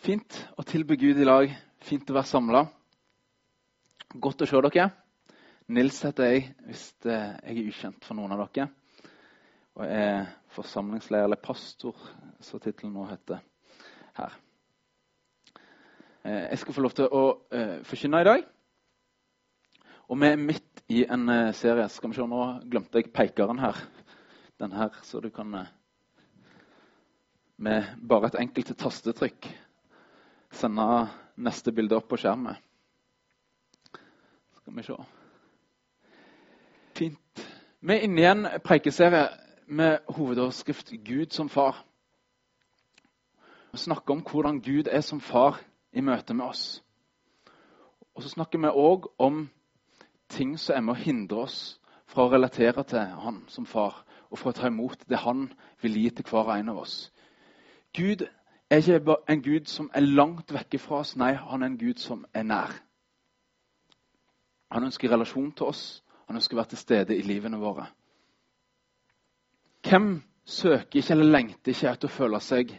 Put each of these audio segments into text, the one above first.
Fint å tilbe Gud i lag. Fint å være samla. Godt å se dere. Nils heter jeg, hvis jeg er ukjent for noen av dere. Og er forsamlingsleder, eller pastor, som tittelen nå heter her. Eh, jeg skal få lov til å uh, forkynne i dag. Og vi er midt i en serie. Skal vi se, Nå glemte jeg pekeren her. Den her, så du kan Med bare et enkelt tastetrykk sende neste bilde opp på skjermen. Skal vi se Fint. Vi er inne i en preikeserie med hovedoverskrift 'Gud som far'. Vi snakker om hvordan Gud er som far i møte med oss. Og så snakker vi òg om ting som er med å hindre oss fra å relatere til Han som far, og fra å ta imot det Han vil gi til hver en av oss. Gud er ikke en Gud som er langt vekke fra oss. Nei, han er en Gud som er nær. Han ønsker relasjon til oss. Han ønsker å være til stede i livene våre. Hvem søker ikke eller lengter ikke etter å føle seg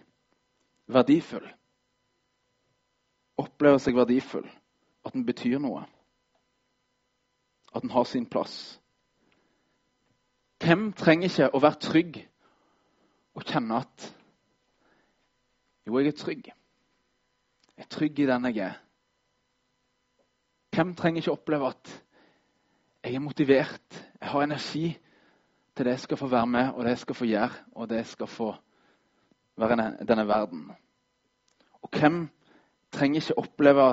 verdifull? Opplever seg verdifull, at den betyr noe. At den har sin plass. Hvem trenger ikke å være trygg og kjenne at jo, jeg er trygg. Jeg er trygg i den jeg er. Hvem trenger ikke oppleve at jeg er motivert, jeg har energi til det jeg skal få være med, og det jeg skal få gjøre, og det jeg skal få være i denne verden? Og hvem trenger ikke oppleve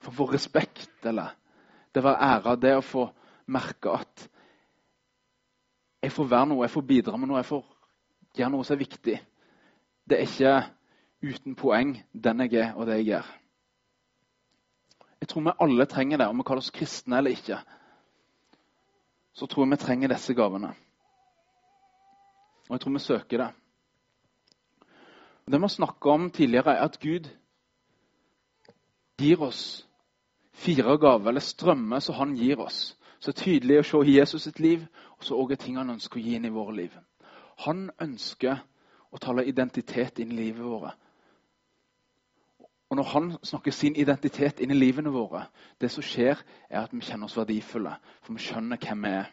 for å få respekt eller det å være æra, det å få merke at jeg får være noe, jeg får bidra med noe, jeg får gjøre noe som er viktig. Det er ikke uten poeng den jeg er, og det jeg gjør. Jeg tror vi alle trenger det, om vi kaller oss kristne eller ikke. Så tror jeg vi trenger disse gavene. Og jeg tror vi søker det. Det vi har snakka om tidligere, er at Gud gir oss fire gaver, eller strømmer som han gir oss. Så det er tydelig å se Jesus sitt liv, og så òg ting han ønsker å gi inn i våre liv. Han ønsker og taler identitet inn i livet vårt. Og Når han snakker sin identitet inn i livene våre, det som skjer, er at vi kjenner oss verdifulle. For vi skjønner hvem vi er.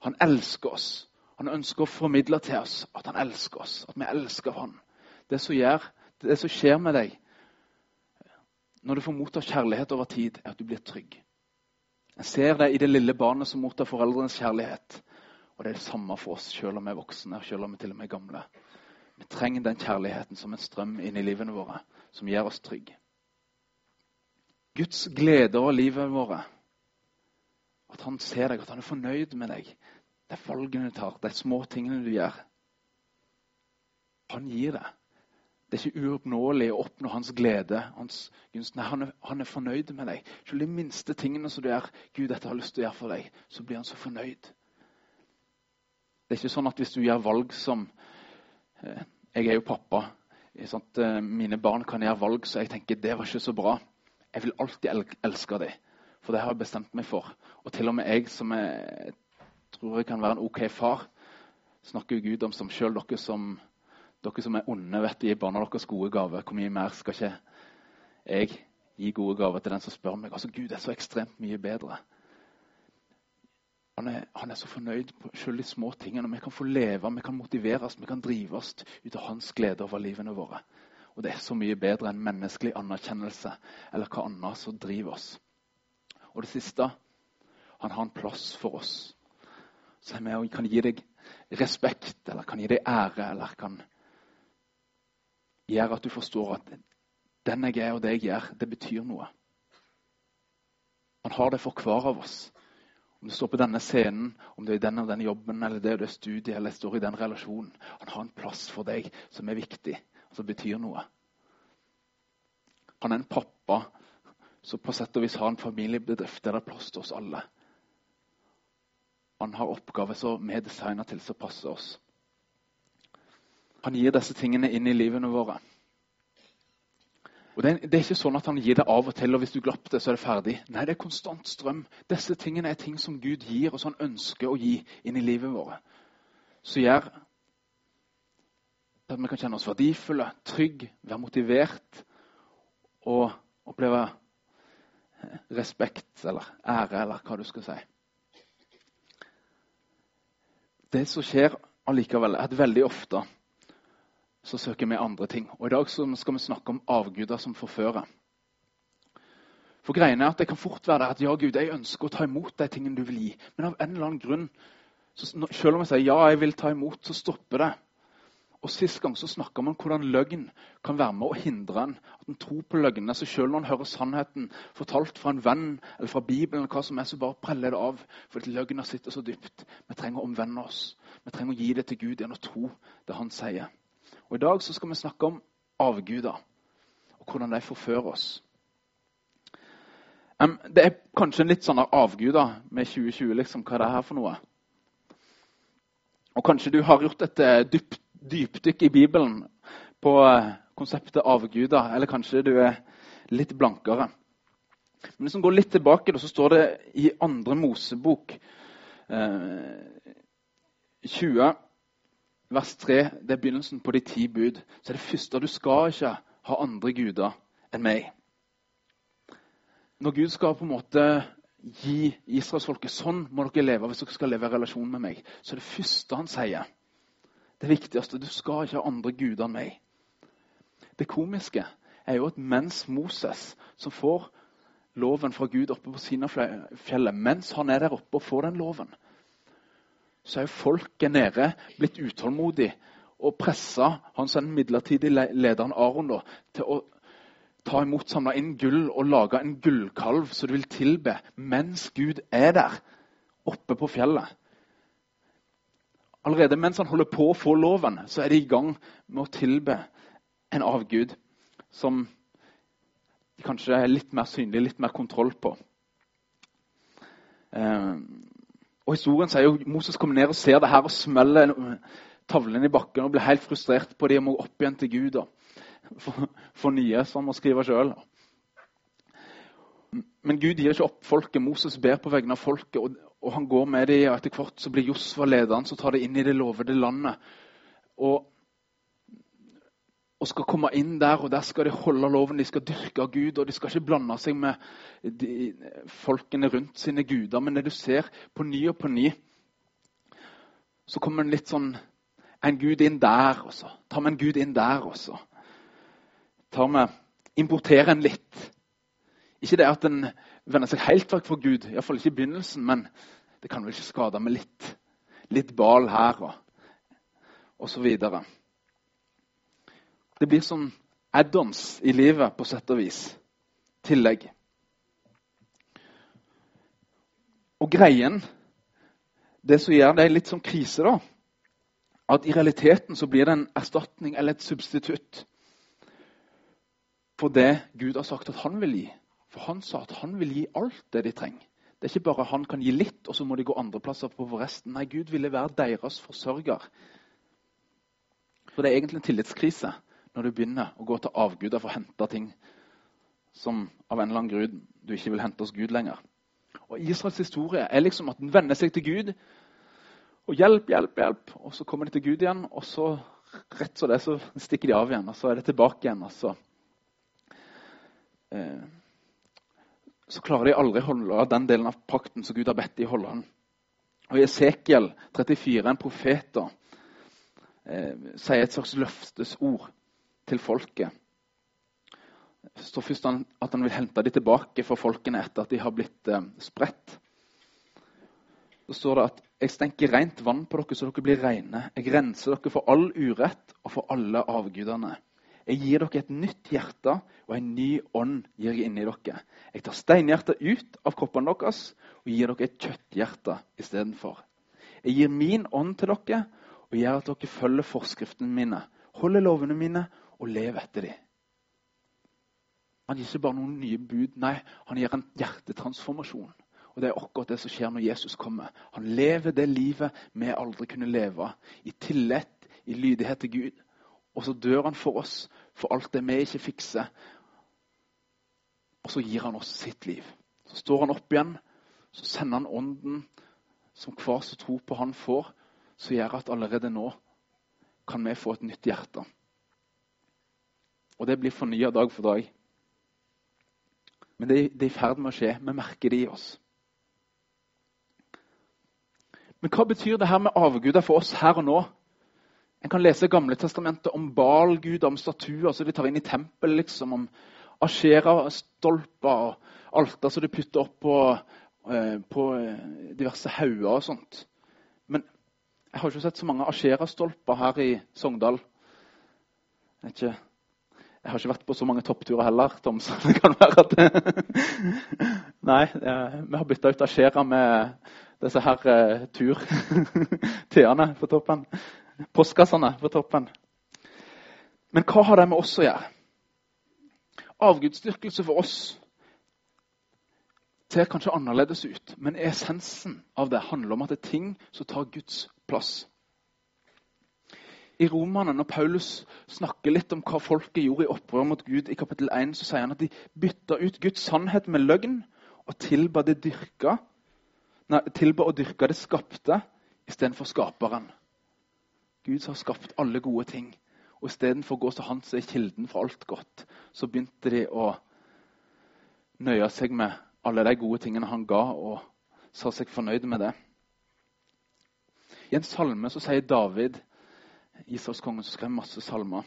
Han elsker oss. Han ønsker å formidle til oss at han elsker oss, at vi elsker han. Det som, gjør, det som skjer med deg når du får motta kjærlighet over tid, er at du blir trygg. Jeg ser det i det lille barnet som mottar foreldrenes kjærlighet. Og det er det samme for oss, selv om vi er voksne selv om vi til og med er gamle. Vi trenger den kjærligheten som en strøm inn i livene våre, som gjør oss trygge. Guds glede over livet våre, at han ser deg, at han er fornøyd med deg, de valgene du tar, de små tingene du gjør. Han gir det. Det er ikke uoppnåelig å oppnå hans glede. hans gunst. Nei, han er, han er fornøyd med deg. Selv de minste tingene som du gjør, Gud, dette har lyst til å gjøre for deg, så blir han så fornøyd. Det er ikke sånn at hvis du gjør valg som eh, Jeg er jo pappa. Eh, mine barn kan gjøre valg så jeg tenker det var ikke så bra. Jeg vil alltid elske dem, for det har jeg bestemt meg for. Og til og med jeg som jeg tror jeg kan være en OK far, snakker Gud om som sjøl dere som dere som er onde, vet gir barna deres gode gaver. Hvor mye mer skal ikke jeg gi gode gaver til den som spør meg? Altså, Gud er så ekstremt mye bedre. Han er, han er, så fornøyd på selv de små tingene. Vi kan få leve, vi kan motiveres, vi kan drives ut av hans glede over livene våre. Og Det er så mye bedre enn menneskelig anerkjennelse eller hva annet som driver oss. Og det siste han har en plass for oss. Så er med og kan gi deg respekt, eller kan gi deg ære, eller kan gjøre at du forstår at den jeg er, og det jeg gjør, det betyr noe. Han har det for hver av oss. Om du står på denne scenen, om det er den og denne jobben, eller det er det studiet, eller står i den relasjonen. Han har en plass for deg som er viktig, og som betyr noe. Han er en pappa som på sett og vis har en familiebedrift der det er plass til oss alle. Han har oppgaver som vi er designa til som passer oss. Han gir disse tingene inn i livene våre. Og det, er ikke sånn at han gir det av og til, og hvis du glapp det, så er det ferdig. Nei, det er konstant strøm. Disse tingene er ting som Gud gir, og som han ønsker å gi inn i livet vårt. Så gjør at vi kan kjenne oss verdifulle, trygge, være motivert og oppleve respekt eller ære, eller hva du skal si. Det som skjer allikevel, er at veldig ofte så søker vi andre ting. Og I dag skal vi snakke om avguder som forfører. For greiene er at Det kan fort være at ja, Gud, jeg ønsker å ta imot de tingene du vil gi. Men av en eller annen grunn, selv om jeg sier ja, jeg vil ta imot, så stopper det. Og Sist gang så snakka man om hvordan løgn kan være med å hindre en at en tror på løgnene. Så selv når en hører sannheten fortalt fra en venn eller fra Bibelen, eller hva som er, så bare preller det av. Fordi løgna sitter så dypt. Vi trenger å omvende oss. Vi trenger å gi det til Gud gjennom å tro det han sier. Og I dag så skal vi snakke om avguder og hvordan de forfører oss. Um, det er kanskje en litt sånn avguder med 2020, liksom. Hva det er her for noe? Og kanskje du har gjort et dyp, dypdykk i Bibelen på eh, konseptet avguder, eller kanskje du er litt blankere. Men hvis vi går litt tilbake, så står det i andre Mosebok eh, 20, vers 3, det er begynnelsen på de ti bud. Så er det første du skal ikke ha andre guder enn meg. Når Gud skal på en måte gi israelsfolket sånn må dere leve hvis dere skal leve i relasjon med meg, så er det første han sier det viktigste. Du skal ikke ha andre guder enn meg. Det komiske er jo at mens Moses, som får loven fra Gud oppe på Sinafjellet, mens han er der oppe og får den loven, så er folket nede blitt utålmodig og pressa han som den midlertidige lederen Aron da, til å ta imot, samle inn gull og lage en gullkalv som du vil tilbe mens Gud er der oppe på fjellet. Allerede mens han holder på å få loven, så er de i gang med å tilbe en avgud som de kanskje er litt mer synlig, litt mer kontroll på. Og Historien sier jo Moses kommer ned og ser det her og smeller tavlen i bakken og blir helt frustrert på det og må opp igjen til Gud. For, for nye, som han må skrive sjøl. Men Gud gir ikke opp folket. Moses ber på vegne av folket. Og, og han går med dem, og etter hvert så blir Josva lederen som tar det inn i det lovede landet. Og, og, skal komme inn der, og der skal de holde loven. De skal dyrke Gud, og de skal ikke blande seg med de, folkene rundt sine guder. Men når du ser på ny og på ny, så kommer en litt sånn En gud inn der, også. tar vi en gud inn der, også? tar vi Importerer en litt. Ikke det at en vender seg helt vekk fra Gud, iallfall ikke i begynnelsen, men det kan vel ikke skade med litt, litt bal her og, og så videre. Det blir sånn add-ons i livet, på sett og vis. Tillegg. Og greien, det som gjør det litt som krise, da, at i realiteten så blir det en erstatning eller et substitutt for det Gud har sagt at han vil gi. For han sa at han vil gi alt det de trenger. Det er ikke bare han kan gi litt, og så må de gå andre plasser på for resten. Nei, Gud ville være deres forsørger. For det er egentlig en tillitskrise når du begynner å gå til avguder for å hente ting som av en eller annen grunn du ikke vil hente hos Gud lenger. Og Israels historie er liksom at den vender seg til Gud. Og hjelp, hjelp, hjelp. Og så kommer de til Gud igjen, og så rett så det så stikker de av igjen. Og så er det tilbake igjen. og så... Eh, så klarer de aldri å holde den delen av pakten som Gud har bedt de holde. den. Og I Esekiel 34, en profet, da, eh, sier et slags løftesord til folket. Det står først at han vil hente dem tilbake for folkene etter at de har blitt eh, spredt. Så står det at 'jeg stenker rent vann på dere, så dere blir rene'. 'Jeg renser dere for all urett og for alle avgudene'. Jeg gir dere et nytt hjerte, og en ny ånd gir jeg inni dere. Jeg tar steinhjertet ut av kroppene deres og gir dere et kjøtthjerte istedenfor. Jeg gir min ånd til dere og gjør at dere følger forskriftene mine, holder lovene mine og leve etter dem. Han gir ikke bare noen nye bud, nei, han gir en hjertetransformasjon. Og Det er akkurat det som skjer når Jesus kommer. Han lever det livet vi aldri kunne leve, i tillit, i lydighet til Gud. Og så dør han for oss, for alt det vi ikke fikser. Og så gir han oss sitt liv. Så står han opp igjen, så sender han ånden som hver som tror på han får, som gjør at allerede nå kan vi få et nytt hjerte. Og det blir fornya dag for dag. Men det, det er i ferd med å skje. Vi merker det i oss. Men hva betyr det her med avguder for oss her og nå? En kan lese Gamle testamentet om Balgud, om statuer som de tar inn i tempelet. Liksom, om asjera-stolper og alter som de putter opp på, eh, på eh, diverse hauger og sånt. Men jeg har ikke sett så mange asjera-stolper her i Sogndal. Jeg, vet ikke, jeg, har ikke vært på så mange toppturer heller, Tom, så det kan være at Nei, vi har bytta ut Ashera med disse her uh, tur-T-ene på toppen. Postkassene på toppen. Men hva har det med oss å gjøre? Avgudsdyrkelse for oss ser kanskje annerledes ut, men essensen av det handler om at det er ting som tar Guds plass. I Romerne, når Paulus snakker litt om hva folket gjorde i opprør mot Gud, i kapittel 1, så sier han at de bytta ut Guds sannhet med løgn og tilba det dyrka nei, tilba å dyrke det skapte istedenfor skaperen. Gud har skapt alle gode ting. Og istedenfor å gå til Han som er kilden for alt godt, så begynte de å nøye seg med alle de gode tingene han ga, og sa seg fornøyd med det. I en salme så sier David, Israelskongen som skrev masse salmer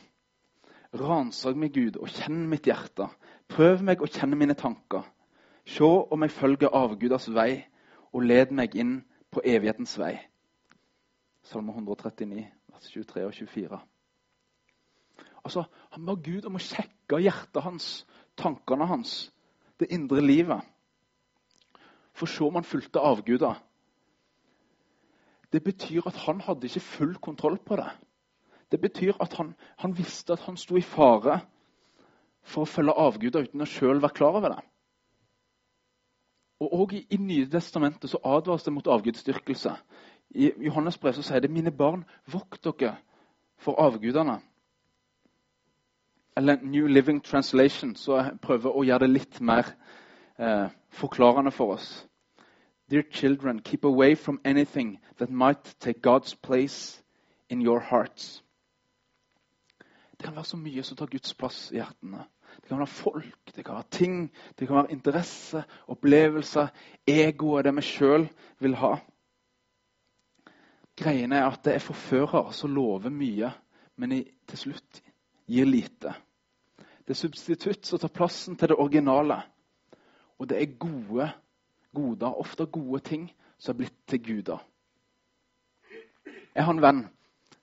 Ransak meg, Gud, og kjenn mitt hjerte. Prøv meg å kjenne mine tanker. Se om jeg følger avgudas vei og led meg inn på evighetens vei. Salme 139, vers 23 og 24. Altså, Han ba Gud om å sjekke hjertet hans, tankene hans, det indre livet. For så om han fulgte avguder. Det betyr at han hadde ikke full kontroll på det. Det betyr at han, han visste at han sto i fare for å følge avguder uten å sjøl være klar over det. Og også i, i Nye testamentet så advares det mot avgudsdyrkelse. I Johannes brev så sier det mine barn, vokt dere for avgudene. Eller New Living Translation så jeg prøver å gjøre det litt mer eh, forklarende for oss. Dear children, keep away from anything that might take God's place in your hearts. Det kan være så mye som tar Guds plass i hjertene. Det kan være folk, det kan være ting, det kan være interesse, opplevelser, egoet, det vi sjøl vil ha. Greiene er at det er forfører som lover mye, men til slutt gir lite. Det er substitutt som tar plassen til det originale. Og det er gode goder, ofte gode ting, som er blitt til guder. Jeg har en venn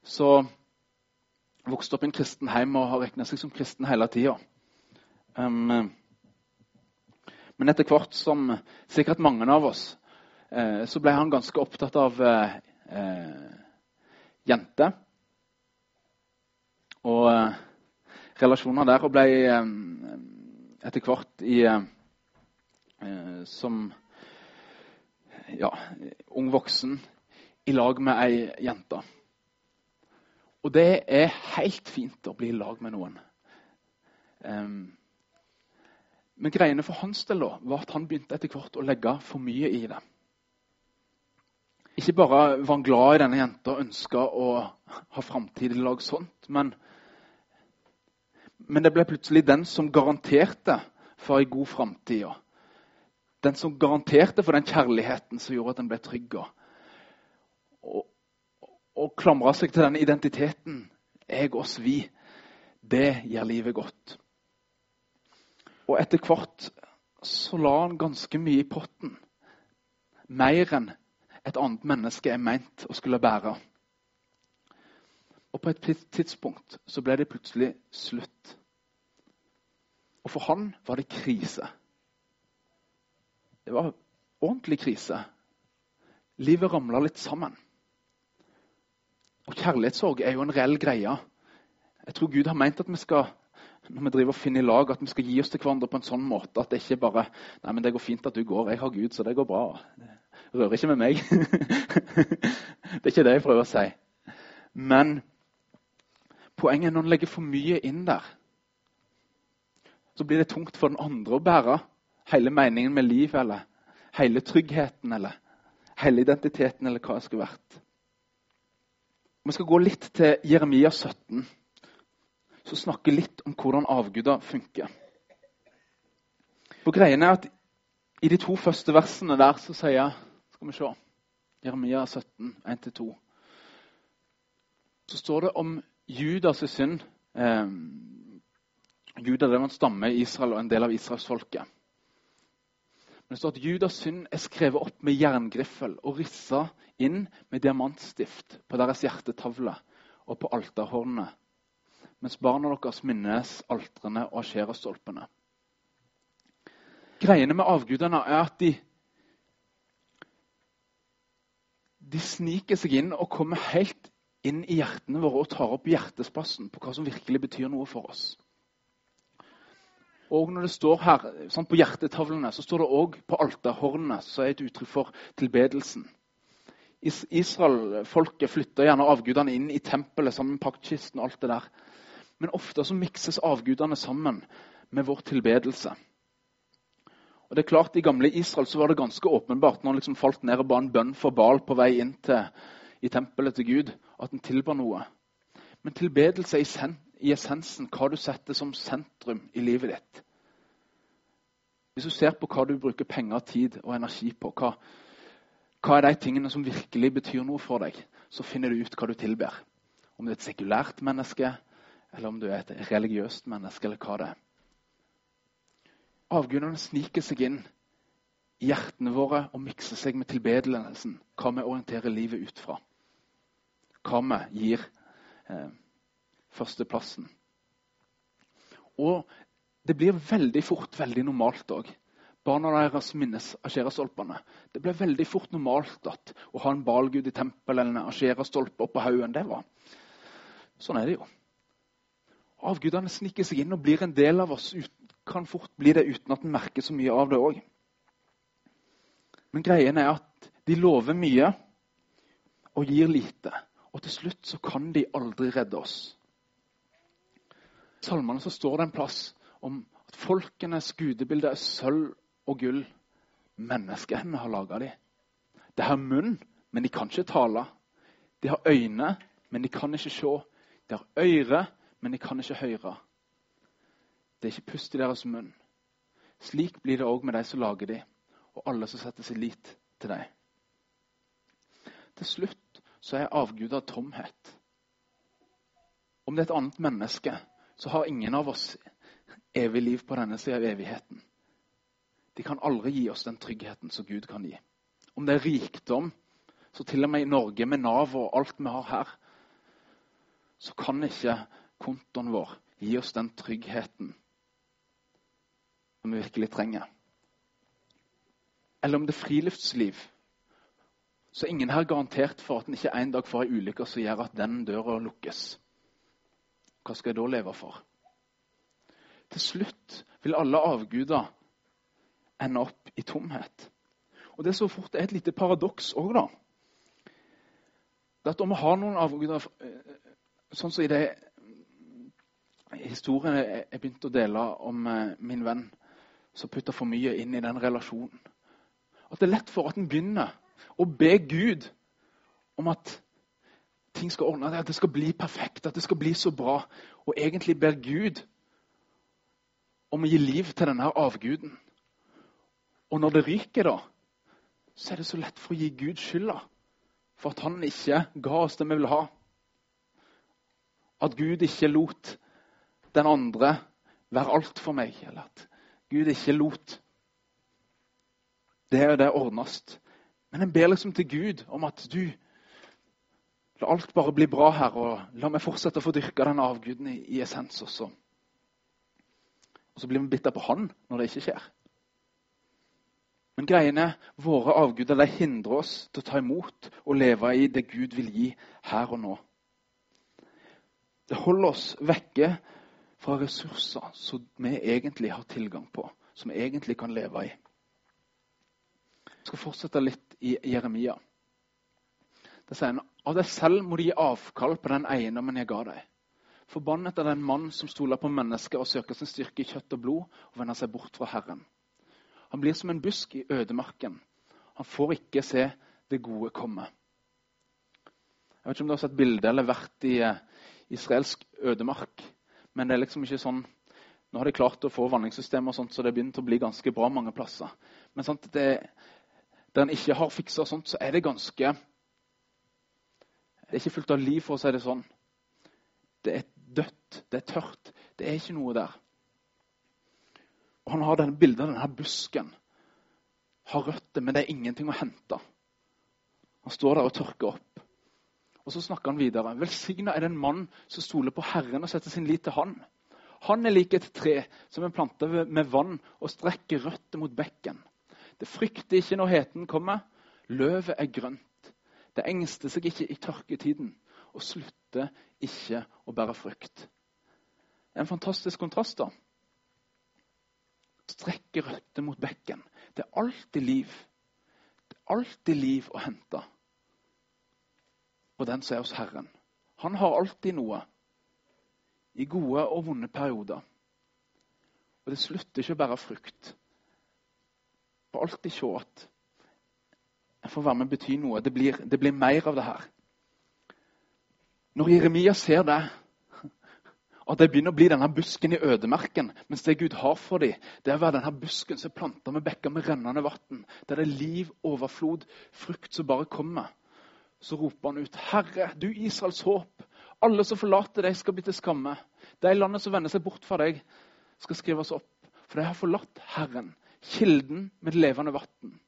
som vokste opp i en kristen heim og har regna seg som kristen hele tida. Um, men etter hvert som sikkert mange av oss, eh, så ble han ganske opptatt av eh, eh jenter. Og eh, relasjoner der. Og ble eh, etter hvert i eh, Som ja, ung voksen i lag med ei jente. Og det er helt fint å bli i lag med noen. Um, men greiene for hans del var at han begynte etter hvert å legge for mye i det. Ikke bare var han glad i denne jenta og ønska å ha framtid i lag sånt, men, men det ble plutselig den som garanterte for ei god framtid. Den som garanterte for den kjærligheten som gjorde at en ble trygg. Og, og klamre seg til den identiteten. Jeg, oss, vi. Det gjør livet godt. Og etter hvert så la han ganske mye i potten. Mer enn et annet menneske er meint å skulle bære. Og på et tidspunkt så ble det plutselig slutt. Og for han var det krise. Det var ordentlig krise. Livet ramla litt sammen. Og kjærlighetssorg er jo en reell greie. Jeg tror Gud har meint at vi skal når vi driver og finner lag, at vi skal gi oss til hverandre på en sånn måte at det ikke bare Nei, men det går fint at du går. Jeg har Gud, så det går bra. Rører ikke med meg. det er ikke det jeg prøver å si. Men poenget er når en legger for mye inn der, så blir det tungt for den andre å bære hele meningen med livet, eller hele tryggheten, eller hele identiteten, eller hva det skulle vært. Vi skal gå litt til Jeremia 17, så snakker litt om hvordan avguder funker. For greien er at I de to første versene der så sier jeg, Skal vi se Jeremia 17, 1-2. Så står det om Judas synd. Eh, Juda det var en stamme i Israel og en del av israelsfolket. Men det står at Judas synd er skrevet opp med jerngriffel og rissa inn med diamantstift på deres hjertetavle og på alterhornene, mens barna deres minnes altrene og asjerastolpene. Greiene med avgudene er at de de sniker seg inn og kommer helt inn i hjertene våre og tar opp hjertespassen på hva som virkelig betyr noe for oss. Og når det står her, sånn På hjertetavlene så står det òg på alterhornene, som er et uttrykk for tilbedelsen. Israel-folket flytter gjerne avgudene inn i tempelet sammen med paktkisten. og alt det der. Men ofte så mikses avgudene sammen med vår tilbedelse. Og det er klart, I gamle Israel så var det ganske åpenbart når han liksom falt ned og ba en bønn for Bal på vei inn til, i tempelet til Gud, at han tilba noe. Men tilbedelse er i, i essensen hva du setter som sentrum i livet ditt. Hvis du ser på hva du bruker penger, tid og energi på, hva, hva er de tingene som virkelig betyr noe for deg, så finner du ut hva du tilber. Om du er et sekulært menneske, eller om du er et religiøst menneske, eller hva det er. Avgudene sniker seg inn i hjertene våre og mikser seg med tilbedelsen, hva vi orienterer livet ut fra. Hva vi gir eh, førsteplassen. Og det blir veldig fort veldig normalt òg. Barna deres minnes asjerastolpene. Det ble veldig fort normalt at å ha en balgud i tempelet eller en asjerastolpe oppå haugen, det var Sånn er det jo. Avgudene sniker seg inn og blir en del av oss. Kan fort bli det uten at en merker så mye av det òg. Men greien er at de lover mye og gir lite. Og til slutt så kan de aldri redde oss. Salmene så står det en plass om at folkenes gudebilde er sølv og gull. Menneskehendene har laga de. De har munn, men de kan ikke tale. De har øyne, men de kan ikke se. De har øyre, men de kan ikke høre. Det er ikke pust i deres munn. Slik blir det òg med de som lager de, og alle som setter sin lit til dem. Til slutt så er avguda tomhet. Om det er et annet menneske, så har ingen av oss evig liv på denne sida av evigheten. De kan aldri gi oss den tryggheten som Gud kan gi. Om det er rikdom, så til og med i Norge med Nav og alt vi har her, så kan ikke kontoen vår gi oss den tryggheten som vi virkelig trenger. Eller om det er friluftsliv, så er ingen her garantert for at en ikke en dag får ei ulykke som gjør at den døra lukkes. Hva skal jeg da leve for? Til slutt vil alle avguder ende opp i tomhet. Og Det er så fort er et lite paradoks òg, da. Det at om vi har noen avguder eh, Sånn som i det historien jeg begynte å dele om eh, min venn som putta for mye inn i den relasjonen. At det er lett for at en begynner å be Gud om at ting skal ordne at det skal bli perfekt, at det skal bli så bra. Og egentlig ber Gud om å gi liv til denne avguden. Og når det ryker, da, så er det så lett for å gi Gud skylda for at han ikke ga oss det vi ville ha. At Gud ikke lot den andre være alt for meg. Eller at Gud ikke lot det og det ordnes. Men en ber liksom til Gud om at du La alt bare bli bra her, og la meg fortsette å få dyrke den avguden i, i essens også. Og så blir vi bitter på han når det ikke skjer. Men greiene, våre avguder de hindrer oss til å ta imot og leve i det Gud vil gi her og nå. Det holder oss vekke fra ressurser som vi egentlig har tilgang på, som vi egentlig kan leve i. Jeg skal fortsette litt i Jeremia. Det sier han, Av deg selv må du gi avkall på den eiendommen jeg ga deg. Forbannet er den mann som stoler på mennesket og søker sin styrke i kjøtt og blod og vender seg bort fra Herren. Han blir som en busk i ødemarken. Han får ikke se det gode komme. Jeg vet ikke om du har sett bilde eller vært i eh, israelsk ødemark. Men det er liksom ikke sånn Nå har de klart å få vanningssystem, og sånt, så det begynner å bli ganske bra mange plasser. Men sant, det, der en ikke har fiksa sånt, så er det ganske Det er ikke fullt av liv, for å si det sånn. Det er dødt. Det er tørt. Det er ikke noe der. Og Han har denne bildet av denne busken. Har røtter, men det er ingenting å hente. Han står der og tørker opp. Og Så snakker han videre. Velsigna er den mann som stoler på Herren og setter sin lit til Han. Han er lik et tre som er planta med vann og strekker røtter mot bekken. Det frykter ikke når heten kommer. Løvet er grønt. Det engster seg ikke i tørketiden og slutter ikke å bære frukt. En fantastisk kontrast, da. Strekker røtter mot bekken. Det er alltid liv. Det er alltid liv å hente på den som er hos Herren. Han har alltid noe. I gode og vonde perioder. Og det slutter ikke å bære frukt. Får alltid se at jeg får være med bety noe. Det blir, det blir mer av det her. Når Jeremia ser det, at det begynner å bli denne busken i ødemarken, mens det Gud har for dem, det er å være denne busken som er planta med bekker med rennende vann, der det er liv, overflod, frukt som bare kommer så roper han ut, 'Herre, du Israels håp, alle som forlater deg, skal bli til skamme.' 'De landet som vender seg bort fra deg, skal skrives opp.' 'For de har forlatt Herren, kilden med levende vann.'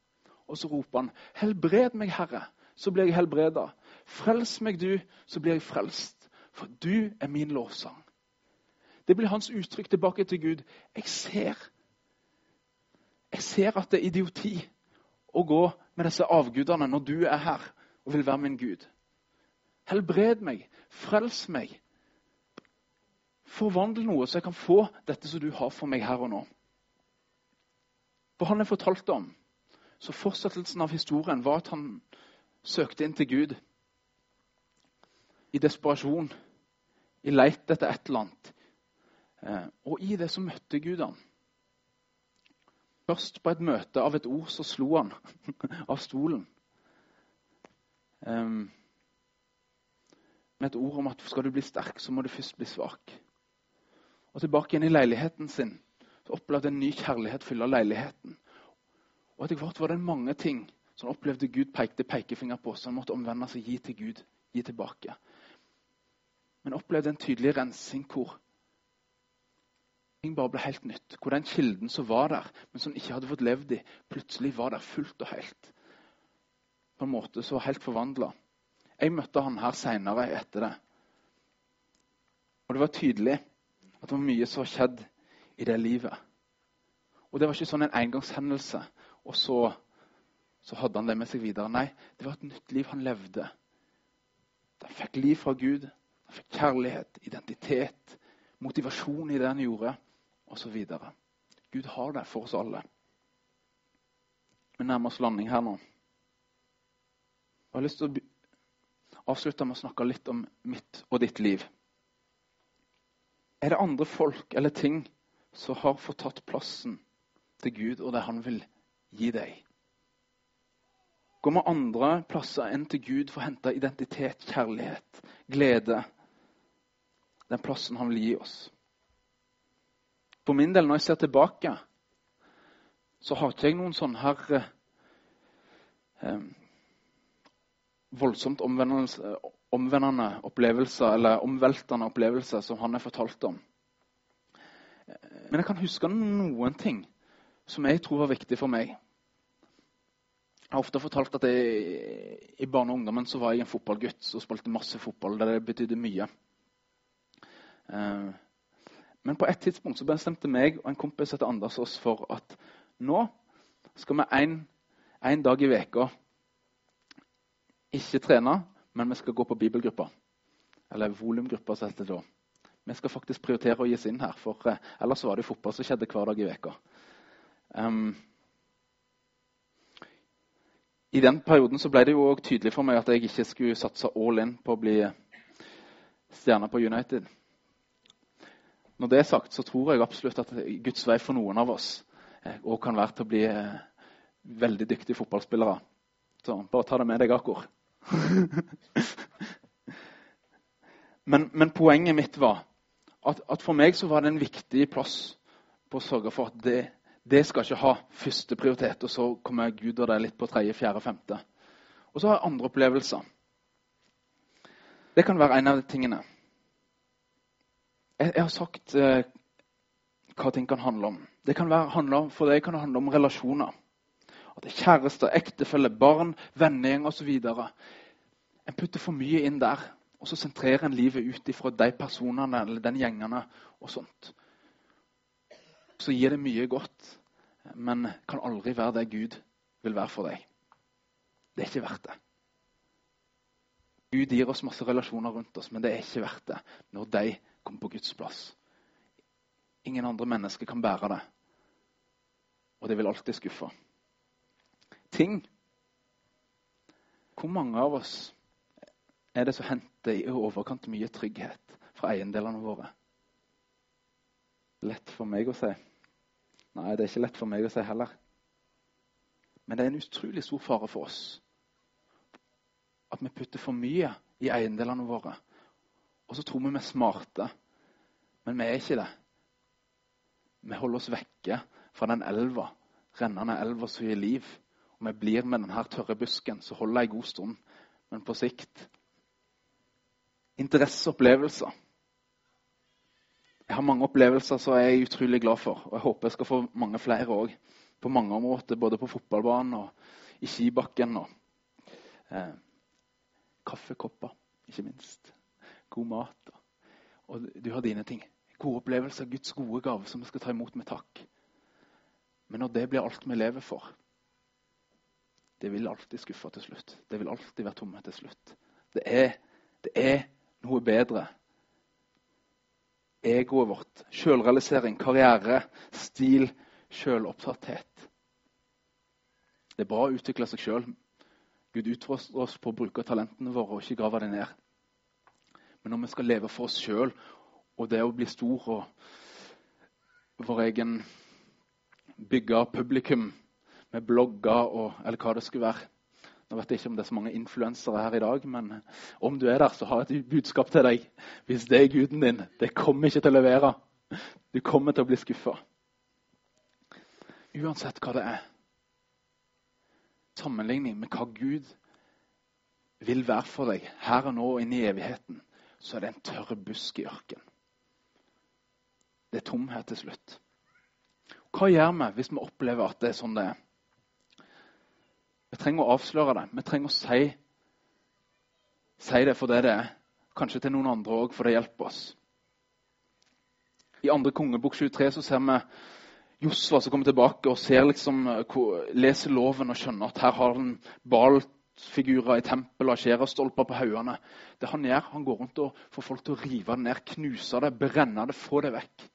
Og så roper han, 'Helbred meg, Herre, så blir jeg helbreda.' 'Frels meg, du, så blir jeg frelst.' For du er min lovsang. Det blir hans uttrykk tilbake til Gud. Jeg ser jeg ser at det er idioti å gå med disse avgudene når du er her og vil være min Gud. Helbred meg, frels meg. Forvandle noe, så jeg kan få dette som du har for meg her og nå. For han er fortalt om, så fortsettelsen av historien var at han søkte inn til Gud i desperasjon, i leit etter et eller annet. Eh, og i det så møtte Gud han. Først på et møte av et ord så slo han av stolen. Um, med et ord om at skal du bli sterk, så må du først bli svak. Og Tilbake igjen i leiligheten sin så opplevde en ny kjærlighet fylle leiligheten. Og Etter hvert var det mange ting som han opplevde Gud pekte pekefinger på, så han måtte omvende seg, gi til Gud, gi tilbake. Men opplevde en tydelig rensing hvor ting bare ble helt nytt. Hvor den kilden som var der, men som ikke hadde fått levd i, plutselig var der fullt og helt på en måte så helt forvandla. Jeg møtte han her seinere etter det. Og det var tydelig at det var mye som har skjedd i det livet. Og det var ikke sånn en engangshendelse, og så, så hadde han det med seg videre. Nei, det var et nytt liv han levde. Han fikk liv fra Gud. Han fikk kjærlighet, identitet, motivasjon i det han gjorde, osv. Gud har det for oss alle. Vi nærmer oss landing her nå. Jeg har lyst til å avslutte med å snakke litt om mitt og ditt liv. Er det andre folk eller ting som har fått tatt plassen til Gud og det han vil gi deg? Gå med andre plasser enn til Gud for å hente identitet, kjærlighet, glede? Den plassen han vil gi oss. For min del, når jeg ser tilbake, så har ikke jeg noen sånn her eh, voldsomt omvendende opplevelser, eller omveltende opplevelser som han har fortalt om. Men jeg kan huske noen ting som jeg tror var viktig for meg. Jeg har ofte fortalt at jeg, i barne- og ungdommen så var jeg en fotballgutt som spilte masse fotball. der Det betydde mye. Eh, men på et tidspunkt så bestemte meg og en kompis etter Anders oss for at nå skal vi en, en dag i veka ikke trene, men vi skal gå på bibelgruppa. Eller volumgruppa, som heter det da. Vi skal faktisk prioritere å gi oss inn her, for eh, ellers var det fotball som skjedde hver dag i veka. Um, I den perioden så ble det jo også tydelig for meg at jeg ikke skulle satse all in på å bli stjerne på United. Når det er sagt, så tror jeg absolutt at Guds vei for noen av oss òg eh, kan være til å bli eh, veldig dyktige fotballspillere. Så bare ta det med deg, akkurat. Men, men, poenget mitt var at, at, for meg så var det en viktig plass på å sørge for at det, det skal ikke ha første prioritet, og så kommer Gud og det litt på tredje, fjerde, femte. Og så har jeg andre opplevelser. Det kan være en av de tingene. Jeg, jeg har sagt eh, hva ting kan handle om. Det kan være, handle, for deg kan handle om relasjoner. At det er Kjærester, ektefelle, barn, vennegjeng osv. En putter for mye inn der. Og så sentrerer en livet ut ifra de personene eller den gjengene og sånt. Så gir det mye godt, men kan aldri være det Gud vil være for deg. Det er ikke verdt det. Gud gir oss masse relasjoner rundt oss, men det er ikke verdt det når de kommer på Guds plass. Ingen andre mennesker kan bære det, og det vil alltid skuffe. Ting Hvor mange av oss er det som henter i overkant mye trygghet fra eiendelene våre. Lett for meg å si. Nei, det er ikke lett for meg å si heller. Men det er en utrolig stor fare for oss at vi putter for mye i eiendelene våre. Og så tror vi vi er smarte, men vi er ikke det. Vi holder oss vekke fra den elva, rennende elva som gir liv. Og vi blir med denne tørre busken, så holder en god stund. Men på sikt interesseopplevelser. Jeg har mange opplevelser som jeg er utrolig glad for. Og jeg håper jeg skal få mange flere òg. På mange områder, både på fotballbanen og i skibakken. Og, eh, kaffekopper, ikke minst. God mat. Og, du har dine ting. Gode opplevelser, Guds gode gave som vi skal ta imot med takk. Men når det blir alt vi lever for, det vil alltid skuffe til slutt. Det vil alltid være tomme til slutt. Det er, det er noe bedre. Egoet vårt, sjølrealisering, karriere, stil, sjølopptatthet. Det er bra å utvikle seg sjøl. Gud utfordrer oss på å bruke talentene våre og ikke grave dem ned. Men når vi skal leve for oss sjøl, og det å bli stor og vår egen bygge publikum med blogger og eller hva det skulle være nå vet jeg ikke om det er så mange influensere her i dag, men om du er der, så har jeg et budskap til deg. Hvis det er guden din, det kommer ikke til å levere. Du kommer til å bli skuffa. Uansett hva det er. Sammenligning med hva Gud vil være for deg her og nå og inn i evigheten, så er det en tørr busk i ørkenen. Det er tomhet til slutt. Hva gjør vi hvis vi opplever at det er sånn det er? Vi trenger å avsløre det. Vi trenger å si, si det for det det er. Kanskje til noen andre òg, for det hjelper oss. I andre kongebok 23 så ser vi Josva som kommer tilbake og ser liksom, leser loven og skjønner at her har han baltfigurer i tempelet og skjærestolper på haugene. Det han gjør, han går rundt og får folk til å rive det ned, knuse det, brenne det, få det vekk.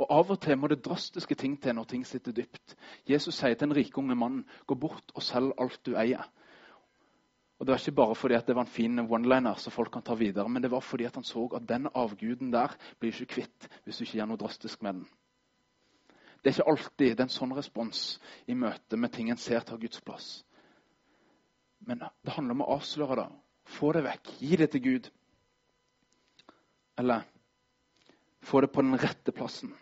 Og Av og til må det drastiske ting til når ting sitter dypt. Jesus sier til en rikunge mann gå bort og selg alt du eier. Og Det var ikke bare fordi det var en fin one-liner som folk kan ta videre, men det var fordi han så at den avguden der blir ikke kvitt hvis du ikke gjør noe drastisk med den. Det er ikke alltid det er en sånn respons i møte med ting en ser tar Guds plass. Men det handler om å avsløre det. Få det vekk. Gi det til Gud. Eller få det på den rette plassen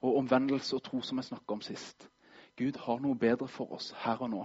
og omvendelse og tro, som jeg snakka om sist. Gud har noe bedre for oss her og nå.